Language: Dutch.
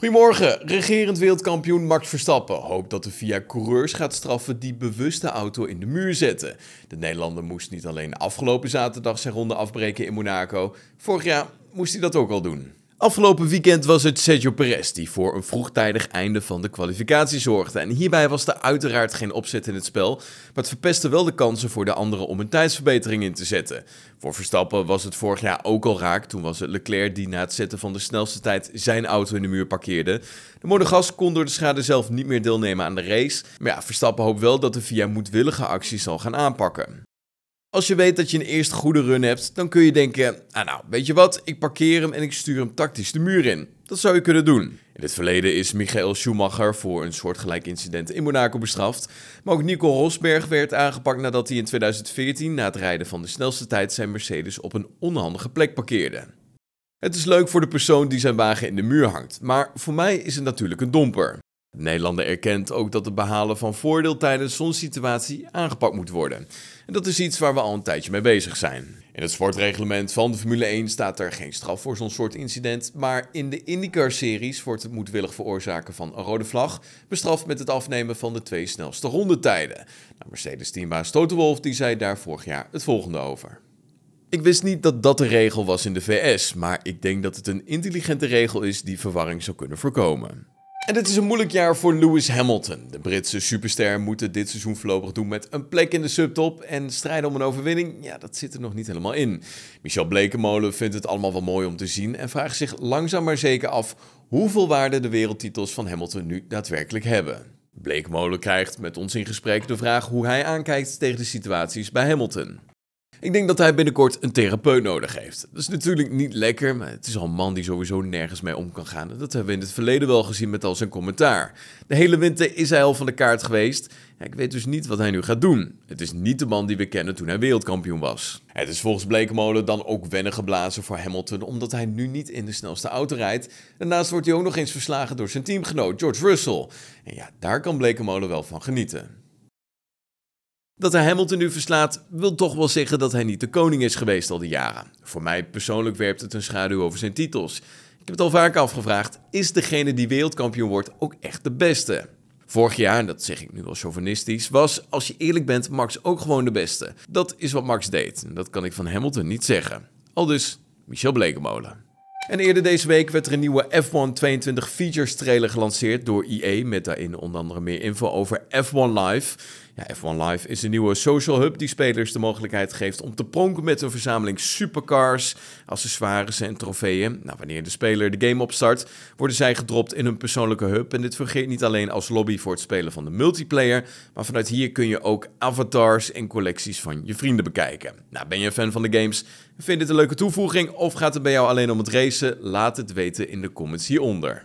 Goedemorgen, regerend wereldkampioen Max Verstappen hoopt dat de VIA coureurs gaat straffen die bewust de auto in de muur zetten. De Nederlander moest niet alleen afgelopen zaterdag zijn ronde afbreken in Monaco, vorig jaar moest hij dat ook al doen. Afgelopen weekend was het Sergio Perez die voor een vroegtijdig einde van de kwalificatie zorgde. En hierbij was er uiteraard geen opzet in het spel, maar het verpestte wel de kansen voor de anderen om een tijdsverbetering in te zetten. Voor Verstappen was het vorig jaar ook al raak. Toen was het Leclerc die na het zetten van de snelste tijd zijn auto in de muur parkeerde. De Monegas kon door de schade zelf niet meer deelnemen aan de race. Maar ja, Verstappen hoopt wel dat de VIA moedwillige acties zal gaan aanpakken. Als je weet dat je een eerste goede run hebt, dan kun je denken: ah nou, weet je wat, ik parkeer hem en ik stuur hem tactisch de muur in. Dat zou je kunnen doen. In het verleden is Michael Schumacher voor een soortgelijk incident in Monaco bestraft. Maar ook Nico Rosberg werd aangepakt nadat hij in 2014 na het rijden van de snelste tijd zijn Mercedes op een onhandige plek parkeerde. Het is leuk voor de persoon die zijn wagen in de muur hangt, maar voor mij is het natuurlijk een domper. De Nederlander erkent ook dat het behalen van voordeel tijdens zo'n situatie aangepakt moet worden. En dat is iets waar we al een tijdje mee bezig zijn. In het sportreglement van de Formule 1 staat er geen straf voor zo'n soort incident, maar in de IndyCar-series wordt het moedwillig veroorzaken van een rode vlag bestraft met het afnemen van de twee snelste rondetijden. Nou, Mercedes-teambaas Toto Wolff die zei daar vorig jaar het volgende over. Ik wist niet dat dat de regel was in de VS, maar ik denk dat het een intelligente regel is die verwarring zou kunnen voorkomen. En het is een moeilijk jaar voor Lewis Hamilton. De Britse superster moet het dit seizoen voorlopig doen met een plek in de subtop. En strijden om een overwinning, ja, dat zit er nog niet helemaal in. Michel Blekemolen vindt het allemaal wel mooi om te zien en vraagt zich langzaam maar zeker af hoeveel waarde de wereldtitels van Hamilton nu daadwerkelijk hebben. Blekemolen krijgt met ons in gesprek de vraag hoe hij aankijkt tegen de situaties bij Hamilton. Ik denk dat hij binnenkort een therapeut nodig heeft. Dat is natuurlijk niet lekker, maar het is al een man die sowieso nergens mee om kan gaan. dat hebben we in het verleden wel gezien met al zijn commentaar. De hele winter is hij al van de kaart geweest. Ik weet dus niet wat hij nu gaat doen. Het is niet de man die we kennen toen hij wereldkampioen was. Het is volgens Blekemolen dan ook wennen geblazen voor Hamilton, omdat hij nu niet in de snelste auto rijdt. Daarnaast wordt hij ook nog eens verslagen door zijn teamgenoot George Russell. En ja, daar kan Blekemolen wel van genieten. Dat hij Hamilton nu verslaat, wil toch wel zeggen dat hij niet de koning is geweest al die jaren. Voor mij persoonlijk werpt het een schaduw over zijn titels. Ik heb het al vaak afgevraagd: is degene die wereldkampioen wordt ook echt de beste? Vorig jaar, en dat zeg ik nu wel chauvinistisch, was, als je eerlijk bent, Max ook gewoon de beste. Dat is wat Max deed. En dat kan ik van Hamilton niet zeggen. Al dus Michel Blekemolen. En eerder deze week werd er een nieuwe F1 22 Features trailer gelanceerd door EA, met daarin onder andere meer info over F1 Live. Ja, F1 Live is een nieuwe social hub die spelers de mogelijkheid geeft om te pronken met een verzameling supercars, accessoires en trofeeën. Nou, wanneer de speler de game opstart, worden zij gedropt in een persoonlijke hub. En dit fungeert niet alleen als lobby voor het spelen van de multiplayer, maar vanuit hier kun je ook avatars en collecties van je vrienden bekijken. Nou, ben je een fan van de games? Vind je dit een leuke toevoeging of gaat het bij jou alleen om het racen? Laat het weten in de comments hieronder.